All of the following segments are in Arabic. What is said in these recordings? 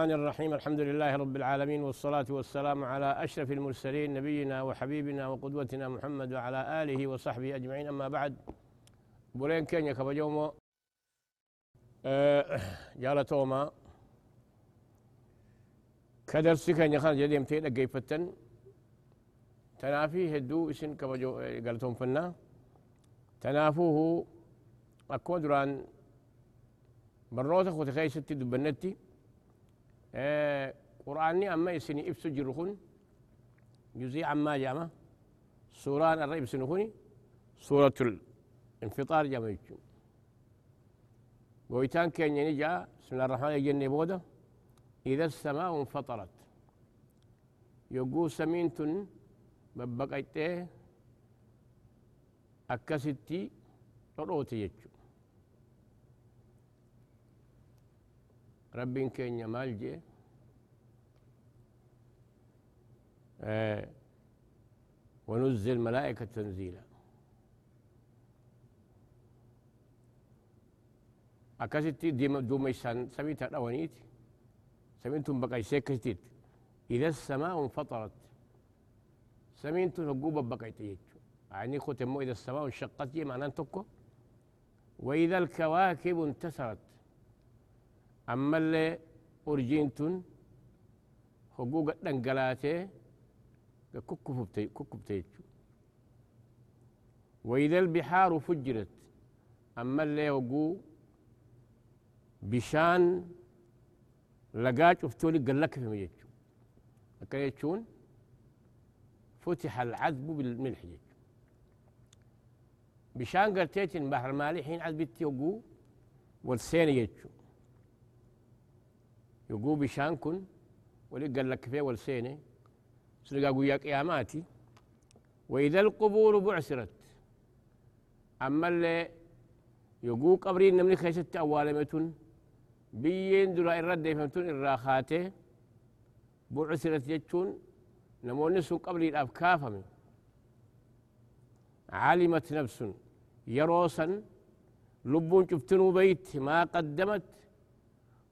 الرحمن الرحيم الحمد لله رب العالمين والصلاة والسلام على أشرف المرسلين نبينا وحبيبنا وقدوتنا محمد وعلى آله وصحبه أجمعين. أما بعد بولين كينيا كبجومو أه جالتوما كدرسي كينيا خان جديم تيدا قيفتن. تنافي هدو إسن كبجو قالتهم فنا تنافوه أكودران بروتا خوتي خيستي دبنتي. قرآني أما يسني إبسو جرخون جزي عما جامع سوران الرئيب سنخوني سورة الانفطار جامع يجو ويتان كان ينجا بسم الله الرحمن الرحيم بودا إذا السماء انفطرت يقو سمينتن ببقيته أكستي روتي يجو ربين كينيا آه ونزل ملائكة تنزيلا. أكاسيتي ديما دوميسان سميتها الأوانيت سمينتم بقى سيكستيت إذا السماء انفطرت. سمينتم هقوبة بقى تيجو يعني ختمو إذا السماء انشقت معناه تكو وإذا الكواكب انتثرت. أما اللي أرجينتون حقوق دنقلاتي ككفتي وإذا البحار فجرت أما اللي وقو بشان لقاج افتولي قال لك في ميجو أكيتشون فتح العذب بالملح يجو بشان قرتيتن بحر مالي حين عذبتي وقو والسين يجو يقو بشان كن ولي قال لك فيه والسينة سلقا قويا قياماتي. وإذا القبور بعثرت أما اللي يقو قبرين نمني خيست أوالمتون بيين دلا إرد فهمتون الراخاته بعثرت يجون نموني سن قبري الأفكافم علمت نفس يروسا لبون شفتنو بيت ما قدمت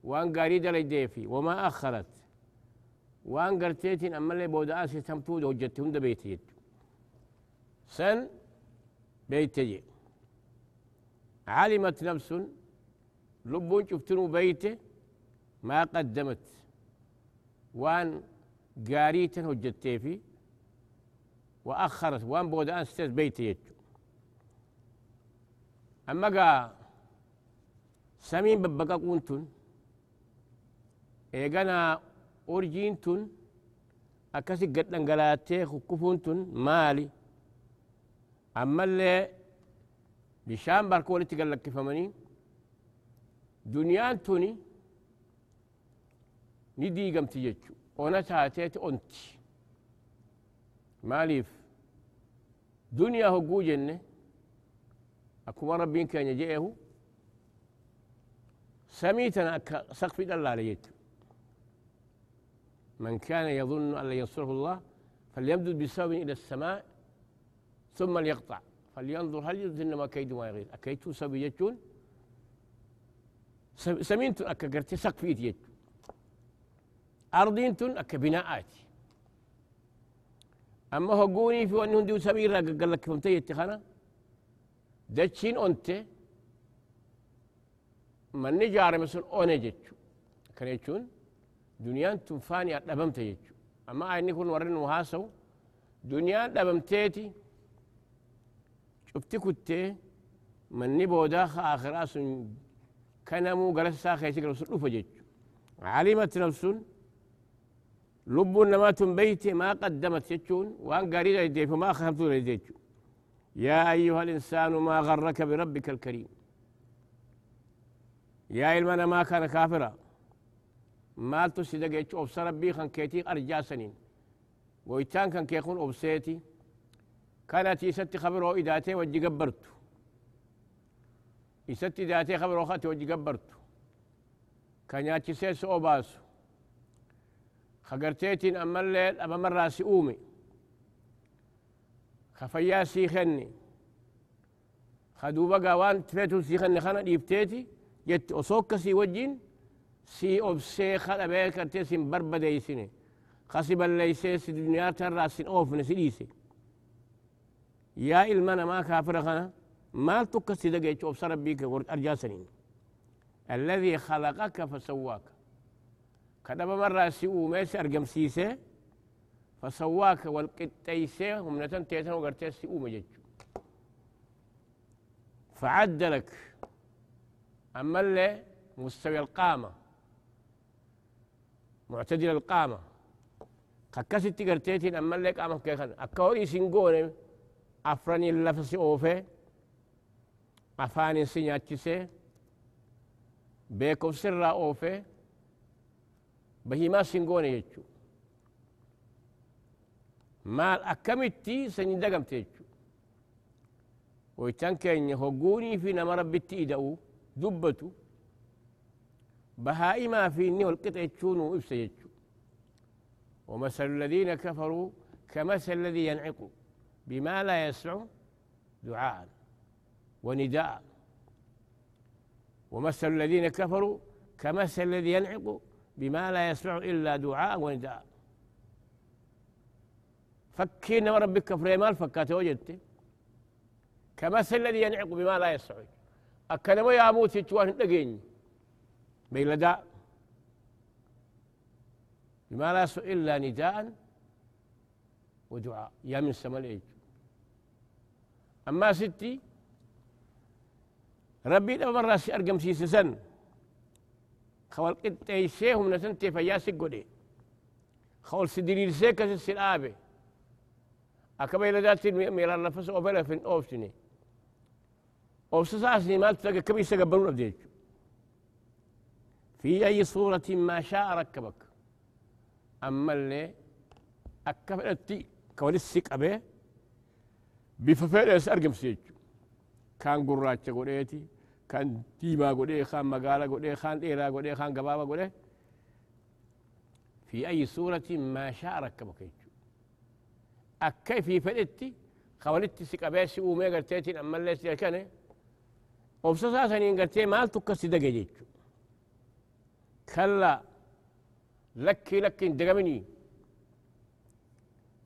وان قاري دلي في وما أخرت. وان قرتيتين أما اللي بودا آسي تمتود وجدت هند بيتي. سن بيتي. علمت نفس لبون شفتنو بيته ما قدمت. وان قاريتن وجدت في. وأخرت. وان بودا آسي بيتي. أما قا سمين ببقا قونتن. Eeganaa urjiin tun akkasi gad dhangalaattee kukkufuun tun maali ammallee bishaan barka walitti gallakkifamanii duniyaan tuni ni diigamti jechu ona taateeti onti maaliif duniyaa hogguu jenne akkuma rabbiin keenya je'eehu samii tana akka saqfi dhallaale jechu من كان يظن أن لن ينصره الله فليمدد بسبب إلى السماء ثم ليقطع. فلينظر هل يذهن ما كيد ما يغير أكيد سبب يجون؟ سمينتون أكا قرتي سقفيت يجون. أرضينتون أكا بناءات أما هو قوني في أنه ديو سمير قال لك فهمتي يتخانا دتشين أنت من نجار مثل أوني جتشو. كان يجون؟ دنيان تنفاني أدبمت يجو. أما أني كن ورن وهاسو دنيان دبمتيتي شفتي كنت من نبو داخ آخر أسن كنمو قرس ساخي سيقر سلوف جيجو علمت نفس لب نما بيت ما قدمت يجون وان قريدا يديف ما خفت يديجو يا أيها الإنسان ما غرك بربك الكريم. يا إلمنا ما كان كافرا. مالتو سيدقيتش أبس ربي خان كيتي أرجاسنين ويتان كان كيكون أبسيتي كانت يستي خبرو إداتي وجي قبرتو يستي إداتي خبرو خاتي وجي قبرتو كان ياتي سيس أوباسو خقرتيتين أما الليل أما مرة أومي خفيا سيخني خدوبا قوان تفيتو سيخني خانا ديبتيتي جت أصوك سي وجين سي خلا بيك تسم بربدة يسني خصب الليسيس الدنيا ترى سن أوف نسيسي يا إلمنا ما كافر خنا ما تكسي دقيت أوبس ربيك أرجع سنين الذي خلقك فسواك كدب مرة سيئو ميس أرقم سيسي فسواك والقتيسي هم نتن تيتن وقرتي سيئو مجج فعدلك أما اللي مستوي القامة معتدل القامة. قكست قرتيتين أما اللي قامة كيخان أكوري سنقوني أفرني اللفظ أوفي أفاني سنياتشسي بيكو سر أوفي بهما سنقوني يجو. maal akkamitti sanyi dagamte jechu woytan keenya hogguunii fi nama rabbitti ida'u inni holqixa jechuu nuu ibsa jechu ومثل الذين كفروا كمثل الذي ينعق بما لا يسع دعاء ونداء. ومثل الذين كفروا كمثل الذي ينعق بما لا يسمع إلا دعاء ونداء. فكينا ربك كفريمال فكاته وجدت كمثل الذي ينعق بما لا يسمع. أكلم يا موت توان دقيني. بيلداء بما لا إلا نداء ودعاء. يا من سما أما ستي ربي لما راسي أرقم سيسي سن. خول قد سيهم نسنتي فياسي قدي. خول سدرير سيكا السلابي إلى ذات ميرا نفس أوفلا في أوفسني أوفس ساسني ما تلقى كبي سقبلون أبديك. في أي صورة ما شاء ركبك. أما اللي أكبرتي كولسك أبي بففيرس أرقم سيج. كان قراتش قريتي كان تيما قولي خان مقالة قولي خان إيرا قولي خان قبابة قولي في أي صورة ما شاء ركبك. أكي في فلتي خوالتي سكابيسي ومي قرتيتين أما اللي سيكني وبساسا سنين قرتي مال تكسي دقا كلا لكي لكي دقمني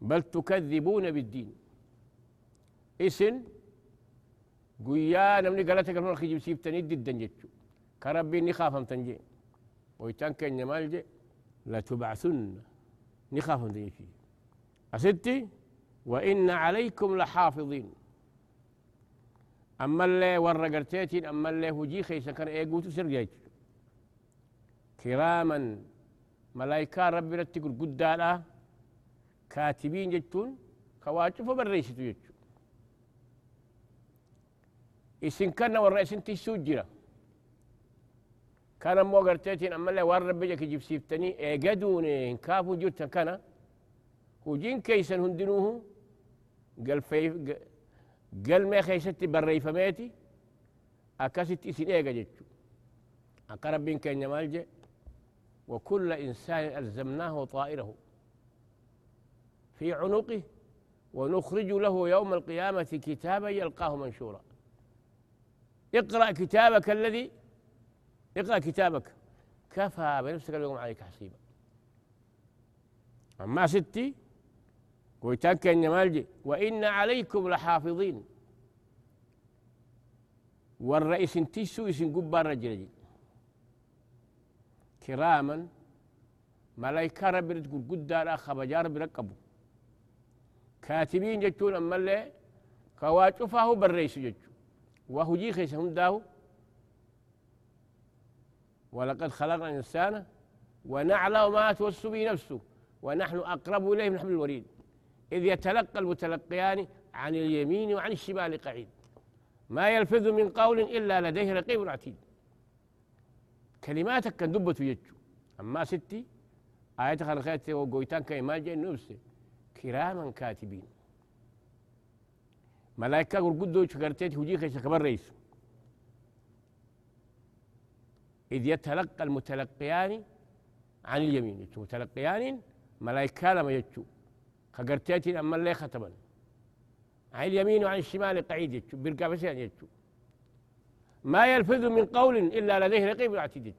بل تكذبون بالدين. اسن قويا نمني قالت قال من خيجي سيبتني ضد جتشو كربي نخافم تنجي. ويتان كان يمال جي لا تبعثن نخافم تنجي أستي وإن عليكم لحافظين. أما اللي ورقرتيتين أما اللي هجي خيسا كان إيقوتو سرقيت كراما ملايكا ربي رتقل قدالا كاتبين جتون كواجف بريشتو جتون isin kana warra isin tissuu jira kan ammoo garteetiin ammallee waan rabbi jaki jibsiiftanii eegaduun hin kaafuu jirtan kana hujiin keeysan hundinuuhu galmee keeysatti barreeyfameeti akkasitti isin eega jechu akka rabbiin keenya maal je وكل إنسان ألزمناه طائره في عنقه ونخرج له يوم القيامة كتابا يلقاه منشورا. اقرأ كتابك الذي اقرأ كتابك. كفى بنفسك اليوم عليك حسيبا. أما ستي قلت إن مالجي وإن عليكم لحافظين. والرئيس تيسو يسن قبار رجل كراما ملايكة ربي تقول قدار خبجار بركبوا كاتبين جتون أما اللي كواجفه بالرئيس جتون وهجي خيس هنداه ولقد خلقنا الإنسان ونعلم ما توسو به نفسه ونحن أقرب إليه من حبل الوريد إذ يتلقى المتلقيان عن اليمين وعن الشمال قعيد ما يلفظ من قول إلا لديه رقيب عتيد كلماتك كان دبة يجو أما ستي آية خلقات وقويتان كيما جاء نفسه كراما كاتبين. ملائكة قرقدو شكرتيت هجي خيش كبر رئيس. إذ يتلقى المتلقيان عن اليمين. متلقيان ملائكة لما يجو. خقرتيت أما اللي ختما عن اليمين وعن الشمال قعيد يجو. برقى بسيان يجو. ما يلفظ من قول إلا لديه رقيب عتيد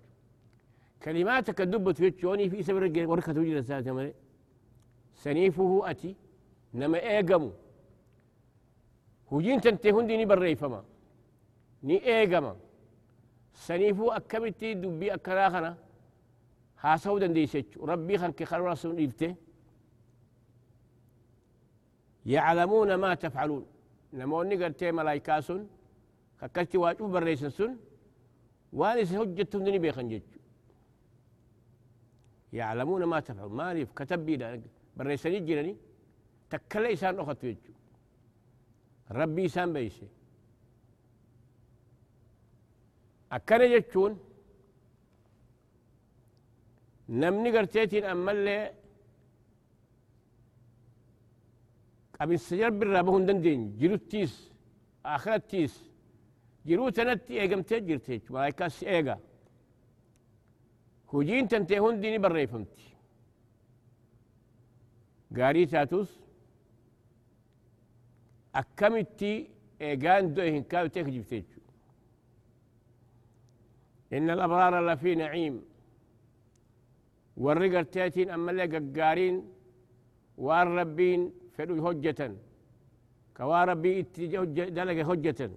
كلماتك الدبة يتشوني في سبر وركة وجد ساتة سنيفه أتي نما إيقمو هجين تنتي هندي ني بري فما ني إيقما سنيفو أكمتي دبي أكراخنا. هاسو دنديسيش ربي خنك خلونا سن إبته يعلمون ما تفعلون. نموني قلتي ملايكاسون. خكتي واجب بريسن سن وانس هجتهم دني بيخن يعلمون ما تفعلون ما ليف كتب بيدا بريسن جيراني تكلا إسان أخت يجو ربي إسان بيسي أكنا جتشون نمني قرتيتين أما اللي قبل السجر بالرابه دندين جلو تنتي إيقم تجرتيج ملايكاس إيقا هجين تنتي هنديني بريفمتي. قاري تاتوس أكمتي إيقان دوهن كاو تيك إن الأبرار لفي نعيم. والرقر تاتين أما اللي قارين والربين فدو هجة كوا ربي دلق هجة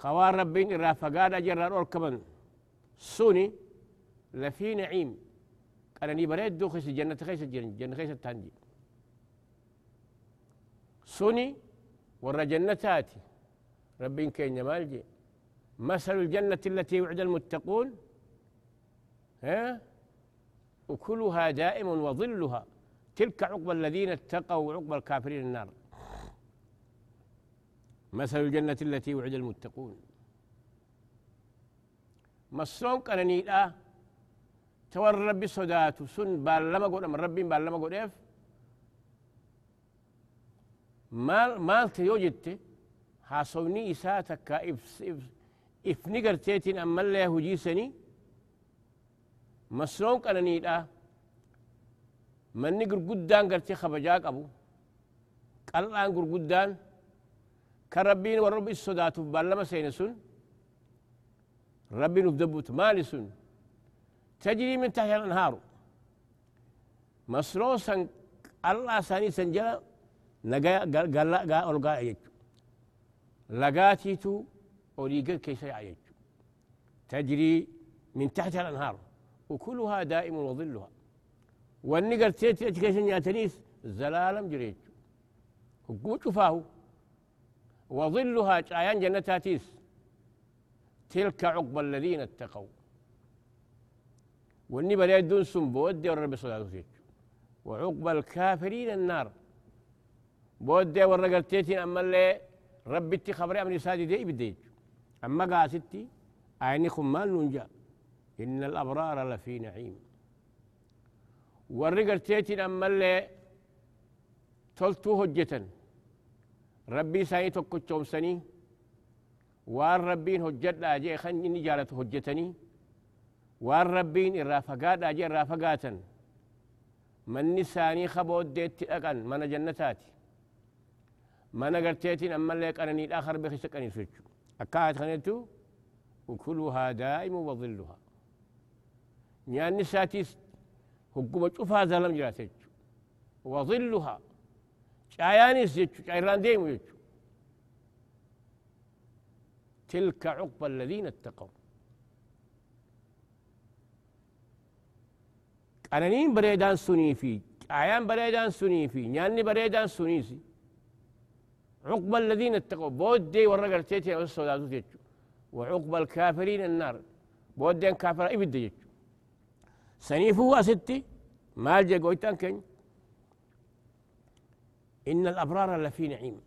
كوا ربي إرا فقاد جرى أركبا سوني لفي نعيم. قال ني بريد دو خيس خيس جنة جنة خيس التانجي سوني ورا جنتاتي ربي كين مالجي مثل الجنة التي وعد المتقون. ها؟ أكلها دائم وظلها. تلك عقبى الذين اتقوا وعقبى الكافرين النار. مثل الجنة التي وعد المتقون. كان لا تور ربي صدات سن بالما قول من ربي بالما قول اف مال مال تيوجدت حاصوني إساتك إف إف إف نقر تيتين أما الله هجيسني مسروم كان لا manni gurguddaan gartee kabajaa qabu qal'aan gurguddaan kan كربين ربين ورب السودات بلما سينسون ربين بدبوت مالسون تجري من تحت الأنهار. مسروسا الله ساني سنجلا نجا قال قال قال قال لقاتي تو أريد كيف يعيش تجري من تحت الأنهار. وكلها دائم وظلها. والنقر تيتي أتكيشن يا تنيس زلالم جريت وقوت فاهو. وظلها عيان جنتاتيس. تلك عقبى الذين اتقوا. والني بلا دون سن بودي ورب صلاته وعقبى الكافرين النار. بودي ورقلتيتين أما اللي ربي خبري امني سادي دي بديج أما قاستي عيني خمال ننجا. إن الأبرار لفي نعيم. warri garteetiin ammallee toltuu hojjetan rabbii isaanii tokkochoomsanii waan rabbiin hojjedhaa jee kan inni jaalatu hojjetanii waan rabbiin irraa fagaadhaa jee irraa fagaatan manni isaanii kabooddeetti dhaqan mana jannataati mana garteetiin ammallee qananiidhaa harbe keessa qaniisu jechu akkaat kanettu ukuluhaa daa'imu wadilluhaa nyaanni isaatiis هقوم شوفها زلم جراتج وظلها شايانيس يجو شايران ديم يجو تلك عقبى الذين اتقوا. قنانين بريدان سني في عيان بريدان سني في نياني بريدان سنيسي عقبى الذين اتقوا بودي ورقر تيتي والسوداء تيتو وعقبى الكافرين النار بودين كافر إبد سنيفو ستي مال جا قويتان كن إن الأبرار لفي نعيم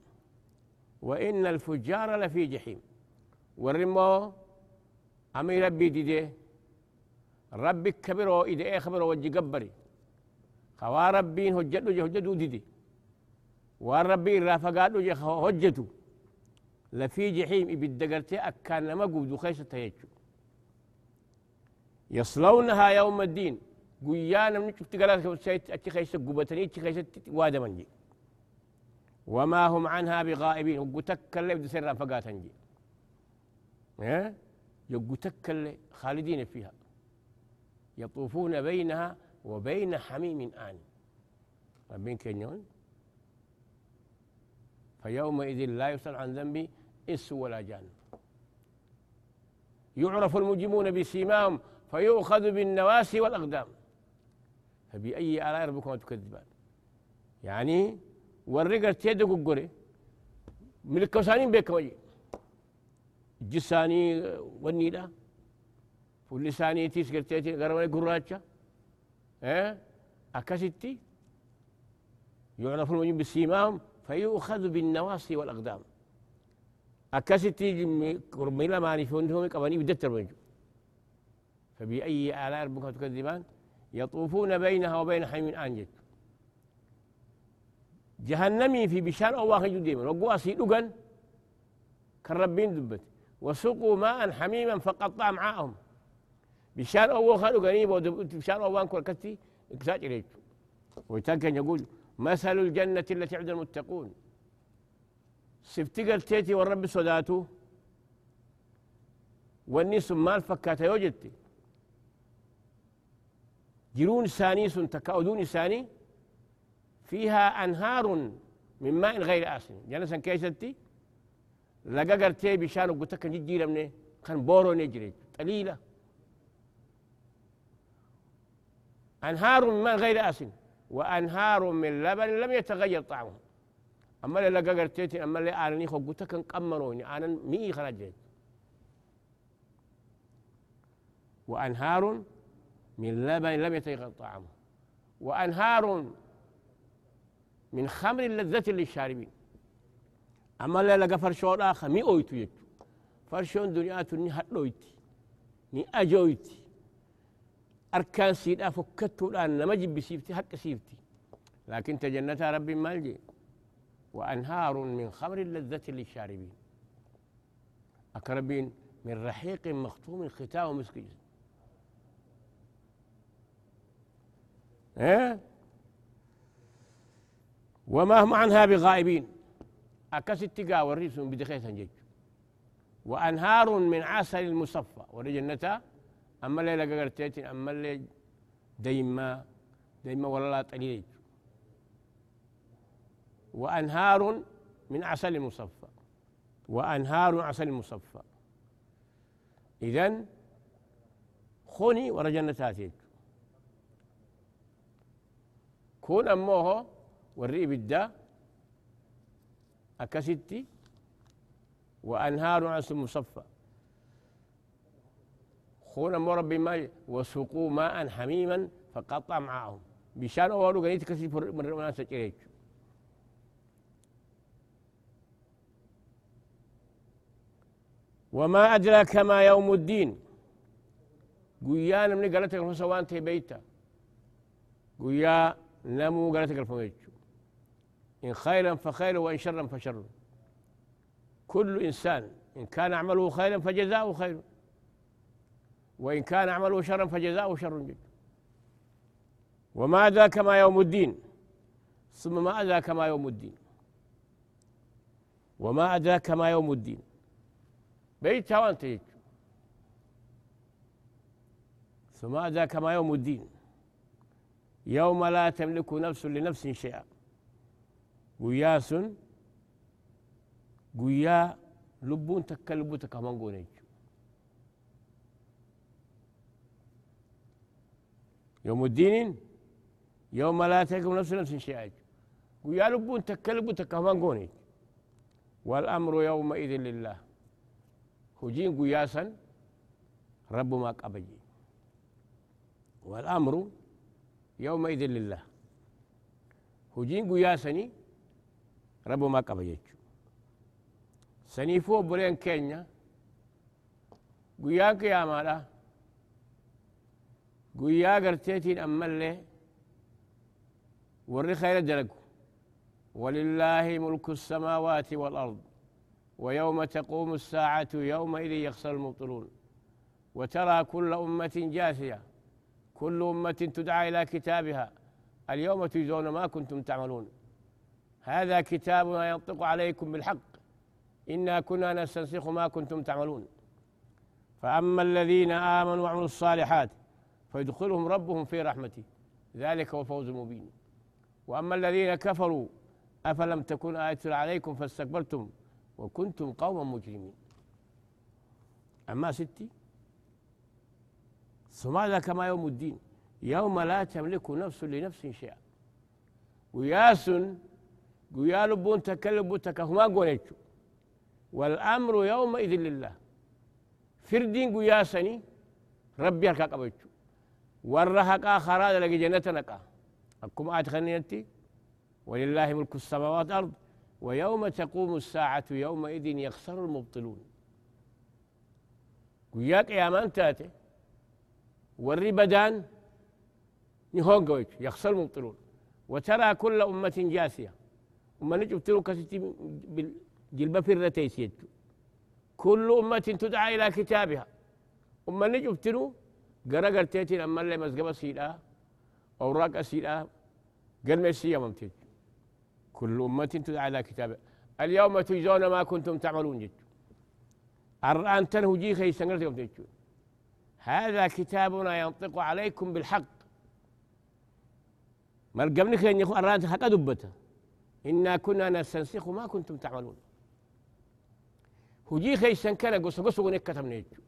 وإن الفجار لفي جحيم. والرمو أمي ربي دي ربي كبرو إذا إيه خبرو وجي قبري. خوا ربين هجدو جه هجدو دي والربي رافقاتو جه هجدو. لفي جحيم إبدقرتي أكان لما قودو خيسة تيجو يصلونها يوم الدين. قيانا من شفت قالت أتي خيسة قبتني أتي خيسة وادا منجي. وما هم عنها بغائبين. وقتك اللي بدي سر فقات نجي ها؟ يقتك اللي خالدين فيها. يطوفون بينها وبين حميم آن. ربين كنيون فيومئذ لا يسأل عن ذنبي إس ولا جان. يعرف المجرمون بسيماهم فيؤخذ بالنواسي والأقدام. فبأي آلاء ربكما تكذبان؟ يعني والرقر تيد قري من الكوسانين بيك وجي جساني والنيدا فلساني تيس قرتيتي قرمي قراتشا آه أكستي يعرف المجرم بسيماهم فيؤخذ بالنواصي والأقدام أكستي ميلا ماني فندهم قبني بدتر منجو فبأي آلاء ربكما تكذبان يطوفون بينها وبين حميم أنجد جهنمي في بشان أو واحد ديما وقوا سيدوغن كربين دبت. وسقوا ماء حميما فقطع معاهم. بشان أو واحد غنيب بشان أو واحد كتي. إكساج إليك. ويتكن يقول مثل الجنة التي عند المتقون. سفتقر تيتي والرب صداتو والناس مال فكاتا يوجدتي. جرون ثاني سن تكاودون ثاني فيها أنهار من ماء غير آسن. جنسا كيستي لقا قرتي بشان وقتك جيجيرا من كان بورو نجري قليلة. أنهار من ماء غير آسن وأنهار من لبن لم يتغير طعمه. أما اللي لقا قرتي أما اللي آلني خو قتك قمروني أنا مي خرجت وأنهار من لبن لم يتغير طعمه. وأنهار من خمر لذة للشاربين. أما لا لقى فرشون آخر مي أويتو يجو فرشون دنياتو ني هدويتي ني أجويتي أركان سيدا فكتو الآن لما جب سيفتي حق سيفتي. لكن تجنتها ربي مالجي وأنهار من خمر لذة للشاربين. أكربين من رحيق مختوم ختام مسكين. إيه؟ وما هم عنها بغائبين. أكس التقا والريس بدخيثا جج وأنهار من عسل المصفى ورجنتا أما اللي لقى قرتيتين أما اللي ديما ديما ولا طليل وأنهار من عسل مصفى. وأنهار عسل مصفى. إذن خوني ورجنتاتيك كون أموه ورئي بدا أكستي وأنهار عسل مصفى خون أمو ربي ما وسقوا ماء حميما فقطع معهم بشان أولو قنيت كسي من رمنا سجريك وما أدراك ما يوم الدين. قيانا من قالت لك سوان بيتا. قيا نمو قالت لك إن خيرا فخير وإن شرا فشر كل إنسان إن كان عمله خيرا فجزاؤه خير وإن كان عمله شرا فجزاؤه شر جدا وما أدراك ما يوم الدين؟ ثم ما أدراك ما يوم الدين؟ وما أدراك ما يوم الدين؟ بيت وانت ثم أدراك ما يوم الدين؟ يوم لا تملك نفس لنفس شيئا. Guyyaa sun guyyaa lubbuun takka lubbuu يوم الدين يوم لا تكون نفس نفس شيئا. ويا لبون تكلبوا تكهمان قوني والأمر يومئذ لله. هجين قياسا رب ما قبجي. والأمر يومئذ لله. هجين قياسني قبا يجو. سنيفو بولين كينيا. قيا قياما لا قيا قرتيتين أمالي. وري خير دلقو ولله ملك السماوات والأرض. ويوم تقوم الساعة يومئذ يخسر المبطلون. وترى كل أمة جاثية. كل أمة تدعى إلى كتابها. اليوم تجزون ما كنتم تعملون. هذا كتابنا ينطق عليكم بالحق. إنا كنا نستنسخ ما كنتم تعملون. فأما الذين آمنوا وعملوا الصالحات فيدخلهم ربهم في رحمته. ذلك هو الفوز المبين. وأما الذين كفروا أفلم تكن آية عليكم فاستكبرتم وكنتم قوما مجرمين. أما ستي ثم هذا كما يوم الدين؟ يوم لا تملك نفس لنفس شيئا. وياس ويا لبون تكلم هما قونيتشو والأمر يومئذ لله. فردين قياسني ربي هكا قبيتشو ورهقا خراج لقي جنة نقا. أكم آت خنيتي ولله ملك السماوات والأرض. ويوم تقوم الساعة يومئذ يخسر المبطلون. قياك يا من تاتي وري بدان نهون يخسر المبطلون. وترى كل أمة جاثية. وما نجبتلو كستي بالجلبة في الرتيسيت كل أمة تدعى إلى كتابها. وما نجبتلو قرأ قرتيتي لما اللي مزقبة سيدا أوراق قال مسيا ممتد كل أمة تدعى إلى كتابها. اليوم تجزون ما كنتم تعملون جد. الآن تنهجي خي سنغرت هذا كتابنا ينطق عليكم بالحق. ما القبل خير يكون الرانت حق دبته إنا كنا نستنسخ ما كنتم تعملون. هجي خي سنكنا قص قص ونك كتب نيجو.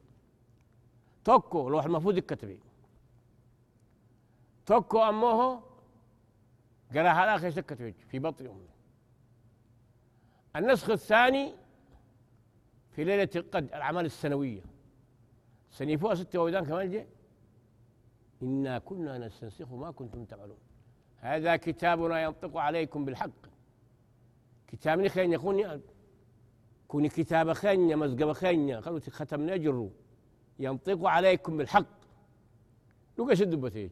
توكو لوح المفروض كتبي. توكو أمه قرا هذا خي سكتب في بطن أمه النسخ الثاني في ليلة القد الأعمال السنوية. سنيفوها ستة ويدان كمان جاء إنا كنا نستنسخ ما كنتم تعملون. هذا كتابنا ينطق عليكم بالحق. كتاب خين يكون كوني كتاب خين مزقب خين خلو ختم نجر ينطق عليكم بالحق. لو قش الدبتيج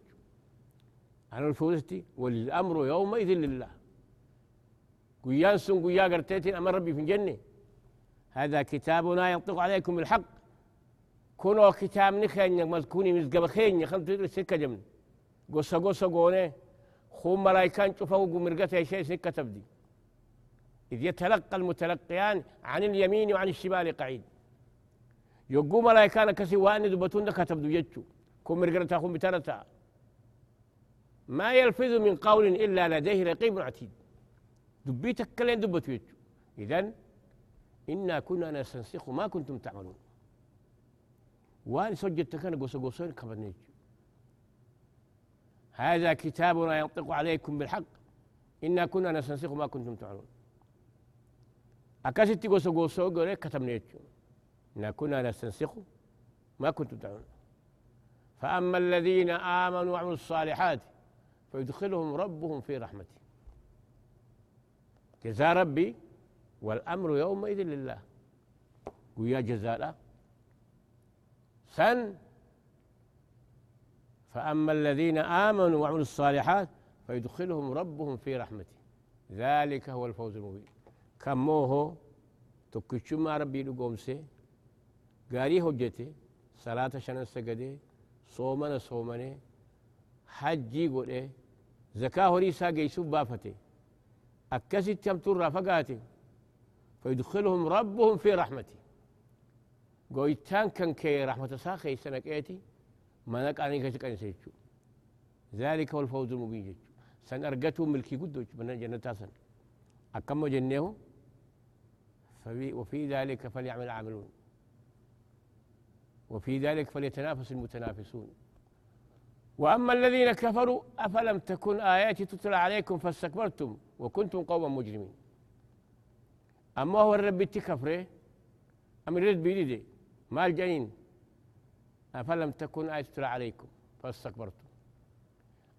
أنا الفوزتي والأمر يومئذ لله. قيان سن قيا قرتيتين أمر ربي في الجنة. هذا كتابنا ينطق عليكم بالحق. كونوا كتاب نخين مزكوني مزقب خين خلو تدري سكة جمن قصة قصة قونة. خم ملايكان شوفوا مرقته شيء سكة تبدي إذ يتلقى المتلقيان عن اليمين وعن الشمال قعيد. يقو ملايكان كسي وان دبتون كتب يجو كم مرقرتا خم بترتا ما يلفظ من قول إلا لديه رقيب عتيد. دبيتك كلين دبتو يجو إذن إنا كنا نستنسخ ما كنتم تعملون. وان سجدت كان قوس قوسين كبنيجو هذا كتابنا ينطق عليكم بالحق. إنا كنا نستنسخ ما كنتم تعملون. أكاسيتي غوسو غوسو غوري كتبنا إنا كنا نستنسخ ما كنتم تعملون فأما الذين آمنوا وعملوا الصالحات فيدخلهم ربهم في رحمته. جزاء ربي والأمر يومئذ لله. ويا جزاء سن. فأما الذين آمنوا وعملوا الصالحات فيدخلهم ربهم في رحمته. ذلك هو الفوز المبين. كموه تكشما ربي لقومسي قاري هجتي صلاة شنن سجدي صومنا صومني حجي قولي زكاة هريسا قيسو بافتي أكسي تمتر رافقاتي فيدخلهم ربهم في رحمتي قويتان كان كي رحمة ساخي سنكيتي ما نقاني كشكاني سيجو ذلك هو الفوز المبين سن أرقته ملكي قدو من جنة تاسن أكمل جنيه وفي ذلك فليعمل العاملون وفي ذلك فليتنافس المتنافسون. وأما الذين كفروا أفلم تكن آياتي تتلى عليكم فاستكبرتم وكنتم قوما مجرمين. أما هو الرب تكفره أم الرد بيدي ما الجنين أفلم تكن آية تتلى عليكم فاستكبرتم؟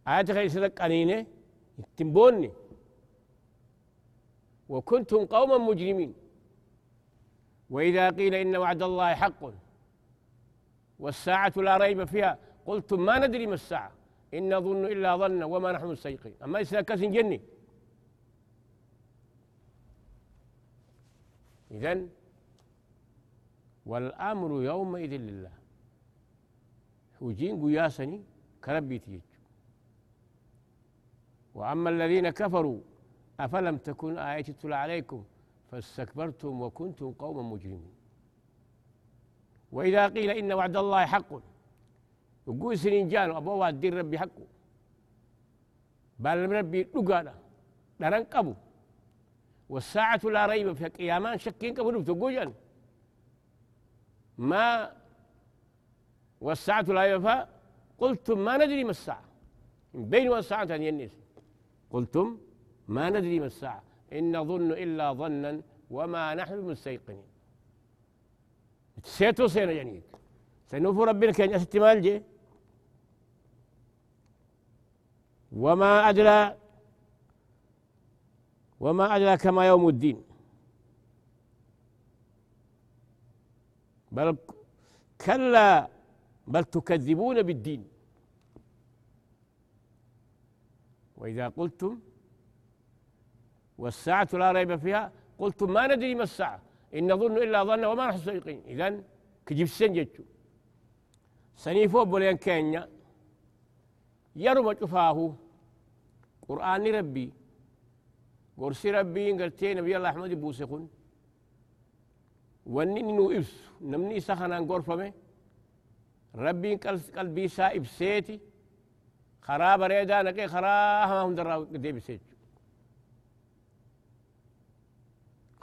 آيات غير سلك أنينة؟ تنبوني وكنتم قوما مجرمين. وإذا قيل إن وعد الله حق والساعة لا ريب فيها قلتم ما ندري ما الساعة. إن نظن إلا ظن وما نحن مستيقين أما إذا كسن جني. إذن والأمر يومئذ لله. وجين قياسني كربي تيج وأما الذين كفروا أفلم تكن آية تتلى عليكم؟ فاستكبرتم وكنتم قوما مجرمين. وإذا قيل إن وعد الله حق يقول سنين جانو أبو وادين ربي حقه بل ربي لقانا قبو. والساعة لا ريب في قيامان شكين قبو تقول ما والساعة لا ريب قلتم ما ندري ما الساعة. من بين والساعة أن ينس قلتم ما ندري ما الساعة. إن نظن إلا ظنا وما نحن مستيقنين سيتو سينا جنيك سنوفو ربنا كان استمال جي وما أدرى وما أدراك ما يوم الدين. بل كلا بل تكذبون بالدين. وإذا قلتم والساعة لا ريب فيها. قلتم ما ندري ما الساعة. إن نظن إلا ظن وما نحن صديقين إذن كجيب سنجتشو سنيفو بولين كينيا. يرمى شفاه قرآن ربي. قرسي ربي قلتي نبي الله أحمد بوسخون. ونين نو إبس. نمني سخنا غرفمه ربي قلبي سا إبسيتي خراب ريدا نكي خراب هم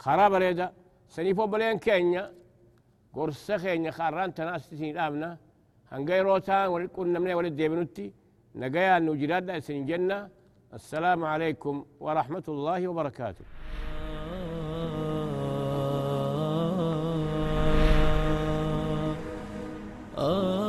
خرا بريدا سنيفو بلين كينيا قرص خينيا خاران تناستين آمنا هنغي روتان ولقون نمني ولد ديبنوتي نغي أنو جراد جنة السلام عليكم ورحمة الله وبركاته Oh. Uh -huh.